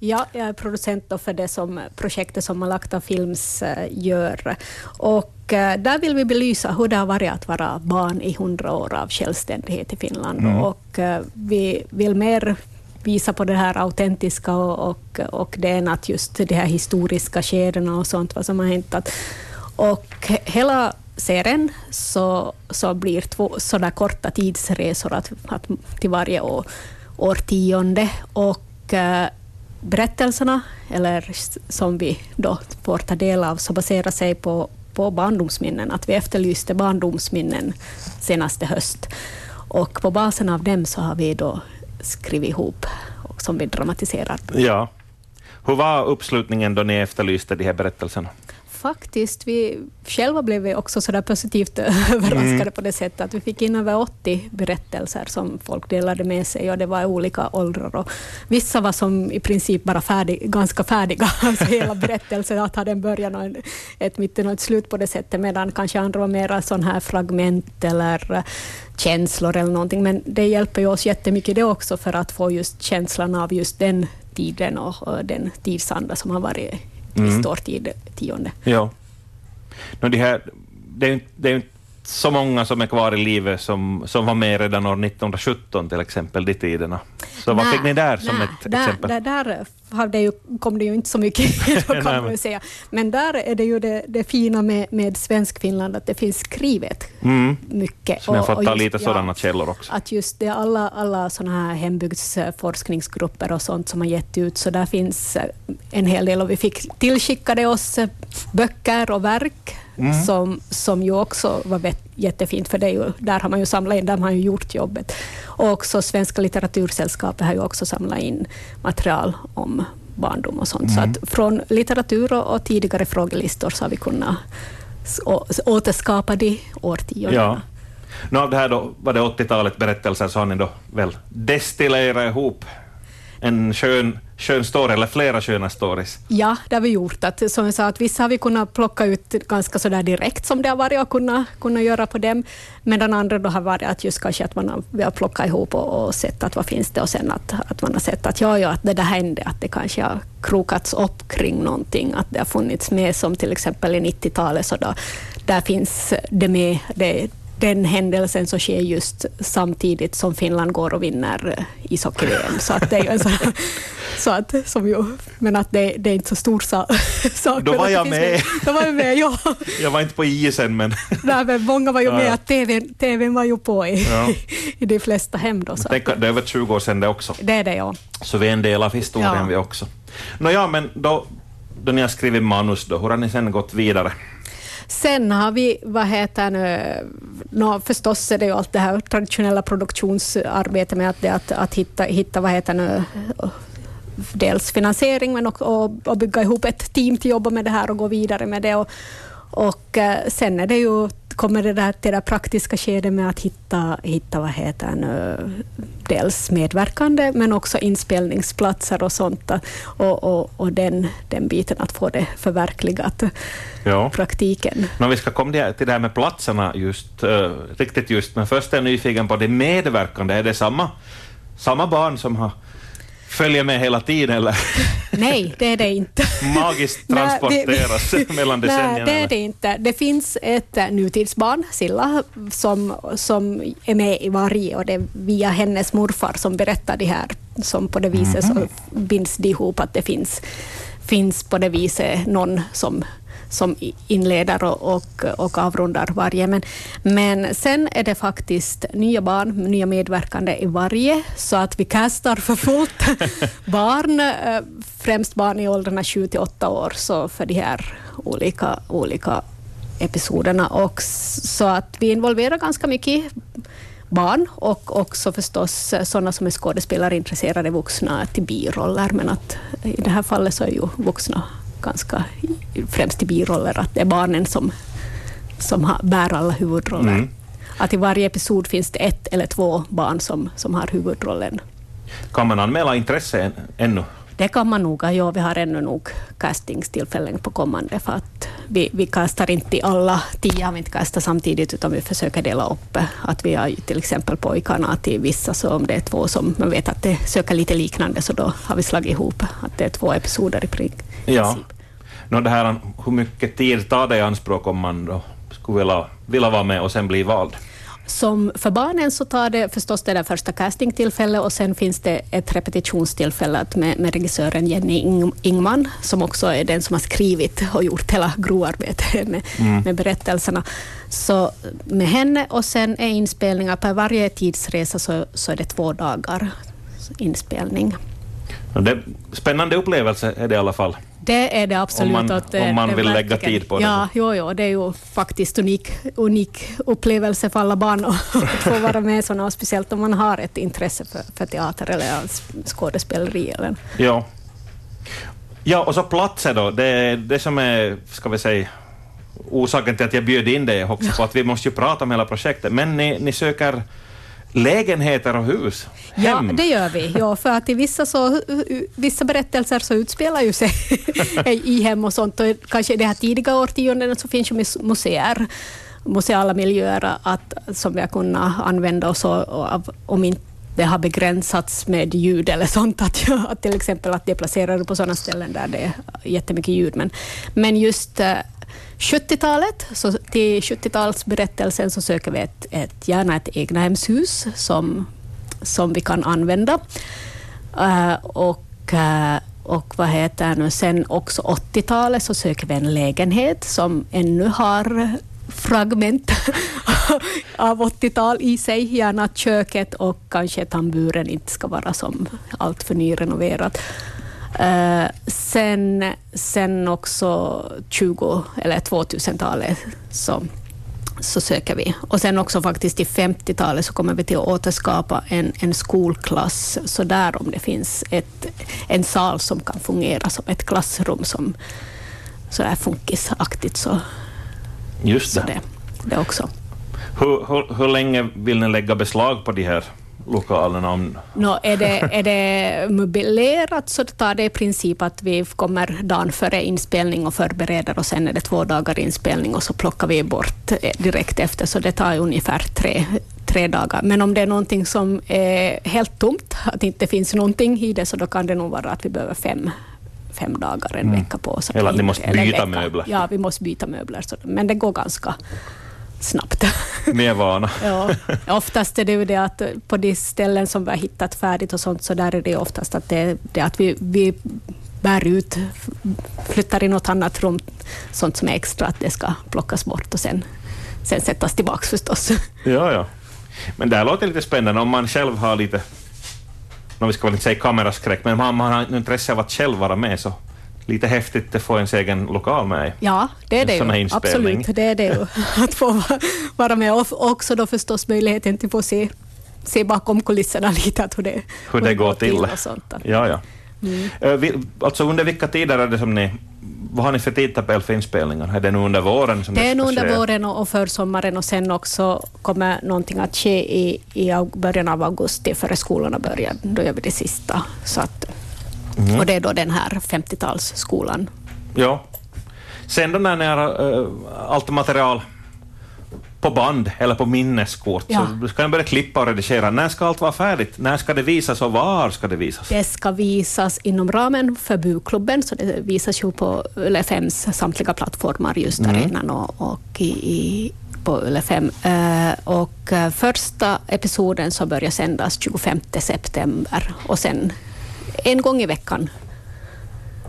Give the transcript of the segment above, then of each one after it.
Ja, jag är producent för det som projektet som Malakta Films eh, gör. Och eh, där vill vi belysa hur det har varit att vara barn i hundra år av självständighet i Finland. Mm. Och eh, vi vill mer visa på det här autentiska och, och, och det än att just de här historiska skedena och sånt, vad som har hänt. Och hela serien så, så blir två sådana korta tidsresor att, att till varje år, årtionde. Och berättelserna, eller som vi då får ta del av, så baserar sig på, på barndomsminnen. Att vi efterlyste barndomsminnen senaste höst. Och på basen av dem så har vi då skrivit ihop, och som vi dramatiserar. Ja. Hur var uppslutningen då ni efterlyste de här berättelserna? Faktiskt. Vi själva blev vi också så där positivt överraskade mm. på det sättet att vi fick in över 80 berättelser som folk delade med sig och det var olika åldrar. Och vissa var som i princip bara färdig, ganska färdiga, alltså hela berättelsen, att ha en början och en, ett mitten och ett slut på det sättet, medan kanske andra var mera sån här fragment eller känslor eller någonting. Men det hjälper ju oss jättemycket det också för att få just känslan av just den tiden och, och den tidsanda som har varit mm. visst årtionde. Ja. No, de här, det, är, det är inte så många som är kvar i livet som, som var med redan år 1917 till exempel, de tiderna. Så nä, vad fick ni där som nä, ett där, exempel? Där, där hade ju, kom det ju inte så mycket, kan man ju säga. Men där är det ju det, det fina med, med svensk Finland, att det finns skrivet mm. mycket. Så ni har fått ta lite sådana ja, källor också? Att just det, alla, alla sådana här hembygdsforskningsgrupper och sånt som har gett ut, så där finns en hel del och vi fick tillskickade oss böcker och verk mm. som, som ju också var jättefint, för det ju, där har man ju samlat in, där har man ju gjort jobbet. Och också Svenska litteratursällskapet har ju också samlat in material om barndom och sånt. Mm. Så att från litteratur och, och tidigare frågelistor så har vi kunnat återskapa de årtiondena. Ja. Nu av det här då, var det 80-talet berättelser så har ni då väl destillerat ihop en skön, skön story, eller flera sköna stories? Ja, det har vi gjort. Att, som jag sa, att vissa har vi kunnat plocka ut ganska så där direkt som det har varit och kunnat kunna göra på dem, medan andra då har varit att just kanske att man har, vi har plockat ihop och, och sett att vad finns det och sen att, att man har sett att ja, ja, att det där hände, att det kanske har krokats upp kring någonting, att det har funnits med som till exempel i 90-talet, så då, där finns det med, det, den händelsen så sker just samtidigt som Finland går och vinner eh, ishockey-VM. Så att det är ju en sån, så att, som ju, men att det, det är inte så stor sak. Då var jag med. Då var jag med, ja. Jag var inte på isen, men... Nej, men många var ju med, att TVn, TVn var ju på i, ja. i de flesta hem. Då, så. Tänk, det är över 20 år sedan det också. Det är det, ja. Så vi är en del av historien ja. vi också. Nåja, men då, då ni har skrivit manus, då, hur har ni sen gått vidare? Sen har vi, vad heter nu, no, förstås är det ju allt det här traditionella produktionsarbetet med att, att, att hitta, hitta, vad heter nu, dels finansiering men också och, och bygga ihop ett team till att jobba med det här och gå vidare med det. Och, och eh, sen är det ju kommer det där till det praktiska skedet med att hitta, hitta vad heter nu, dels medverkande men också inspelningsplatser och sånt och, och, och den, den biten att få det förverkligat, ja. praktiken. Men vi ska komma till det här med platserna just, uh, riktigt just, men först är jag nyfiken på det medverkande. Är det samma, samma barn som har följer med hela tiden eller? Nej, det är det inte. Magiskt transporteras nej, mellan decennierna? Nej, det är det inte. Det finns ett nutidsbarn, Silla, som, som är med i varje och det är via hennes morfar som berättar det här, som på det viset mm så binds det ihop att det finns, finns på det viset någon som som inleder och, och, och avrundar varje. Men, men sen är det faktiskt nya barn, nya medverkande i varje, så att vi kastar för fullt barn, eh, främst barn i åldrarna 7 till 8 år, så för de här olika, olika episoderna. Och så att vi involverar ganska mycket barn och också förstås sådana som är skådespelarintresserade vuxna till biroller, men att i det här fallet så är ju vuxna ganska främst i biroller, att det är barnen som, som har, bär alla huvudroller. Mm. Att i varje episod finns det ett eller två barn som, som har huvudrollen. Kan man anmäla intresse ännu det kan man nog. Ja, vi har ännu nog castingstillfällen på kommande, för att vi, vi kastar inte alla tio, har vi inte kastat samtidigt, utan vi försöker dela upp. Att vi har till exempel pojkarna till vissa, så om det är två som man vet att det söker lite liknande, så då har vi slagit ihop att det är två episoder i princip. Ja. Nå, det här, hur mycket tid tar det i anspråk om man då skulle vilja, vilja vara med och sen bli vald? Som för barnen så tar det förstås det där första castingtillfället och sen finns det ett repetitionstillfälle med, med regissören Jenny Ing Ingman, som också är den som har skrivit och gjort hela grovarbetet med, mm. med berättelserna. Så med henne och sen är inspelningar per varje tidsresa så, så är det två dagar inspelning. Det, spännande upplevelse är det i alla fall. Det är det absolut. Om man, att, om man vill lägga tid på det. Ja, jo, jo, det är ju faktiskt unik, unik upplevelse för alla barn att få vara med sådana, speciellt om man har ett intresse för, för teater eller skådespeleri. Eller. Ja. ja, och så platser då. Det, det som är, ska vi säga, orsaken till att jag bjöd in dig också på att vi måste ju prata om hela projektet. Men ni, ni söker lägenheter och hus? Hem. Ja, det gör vi. Ja, för att i vissa, så, vissa berättelser så utspelar ju sig i hem och sånt. Och kanske i de här tidiga årtiondena så finns ju museer, museala miljöer att, som vi har kunnat använda oss av om inte det har begränsats med ljud eller sånt, att, att till exempel att det är placerade på sådana ställen där det är jättemycket ljud. Men, men just eh, 70-talet, så till 70-talsberättelsen så söker vi ett, ett, gärna ett egnahemshus som, som vi kan använda. Uh, och, uh, och vad heter nu, sen också 80-talet så söker vi en lägenhet som ännu har fragment av 80-tal i sig, gärna köket och kanske tamburen inte ska vara som allt för nyrenoverat. Uh, sen, sen också 20 eller 2000-talet så, så söker vi. Och sen också faktiskt i 50-talet så kommer vi till att återskapa en, en skolklass, så där om det finns ett, en sal som kan fungera som ett klassrum som så där funkisaktigt. Så, Just det. Så det, det också. Hur, hur, hur länge vill ni lägga beslag på de här lokalerna? Om... No, är, det, är det möblerat så tar det i princip att vi kommer dagen före inspelning och förbereder och sen är det två dagar inspelning och så plockar vi bort eh, direkt efter, så det tar ungefär tre, tre dagar. Men om det är någonting som är helt tomt, att det inte finns någonting i det, så då kan det nog vara att vi behöver fem fem dagar, en mm. vecka på oss. Eller att ni måste byta möbler. Ja, vi måste byta möbler, så, men det går ganska snabbt. Ni är vana. ja, oftast är det ju det att på de ställen som vi har hittat färdigt och sånt, så där är det oftast att, det, det att vi, vi bär ut, flyttar i något annat rum, sånt som är extra, att det ska plockas bort och sen, sen sättas tillbaka förstås. Ja, ja. Men det här låter lite spännande om man själv har lite, no, vi ska väl inte säga kameraskräck, men om man har intresse av att själv vara med så lite häftigt att få ens egen lokal med Ja, det är det ju. Absolut, det är det ju. Att få vara med och också då förstås möjligheten till att få se, se bakom kulisserna lite att hur det, hur det går till. Och sånt. Ja, ja. Mm. Alltså under vilka tider är det som ni vad har ni för tidtabell för inspelningar? Är det nu under våren? Som det, det är nu under våren och, och försommaren och sen också kommer någonting att ske i, i början av augusti före skolorna börjar. Då gör vi det sista. Så att, Mm. Och det är då den här 50-talsskolan. Ja. Sen då när ni har uh, allt material på band eller på minneskort, ja. så ska ni börja klippa och redigera. När ska allt vara färdigt? När ska det visas och var ska det visas? Det ska visas inom ramen för Buklubben, så det visas ju på Yle 5s samtliga plattformar just där mm. redan och, och i, i, på Yle 5. Uh, och uh, första episoden så börjar sändas 25 september och sen en gång i veckan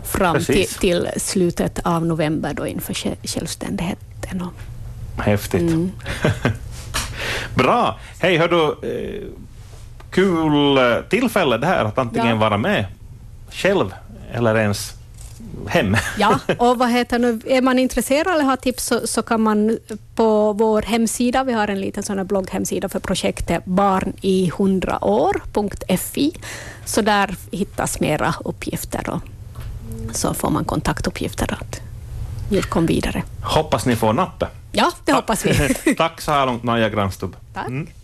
fram till, till, slutet av november då inför självständigheten. Häftigt. Mm. Bra. Hej, hör du, eh, kul eh, tillfälle det här att antingen ja. vara med själv eller ens hem. Ja, och vad heter nu, är man intresserad eller har tips så, så, kan man på vår hemsida, vi har en liten sån blogghemsida för projektet barn i 100 år.fi, så där hittas mera uppgifter och så får man kontaktuppgifter att kom vidare. Hoppas ni får nappe. Ja, det hoppas vi. Tack så här långt, Naja Granstub. Tack. Mm.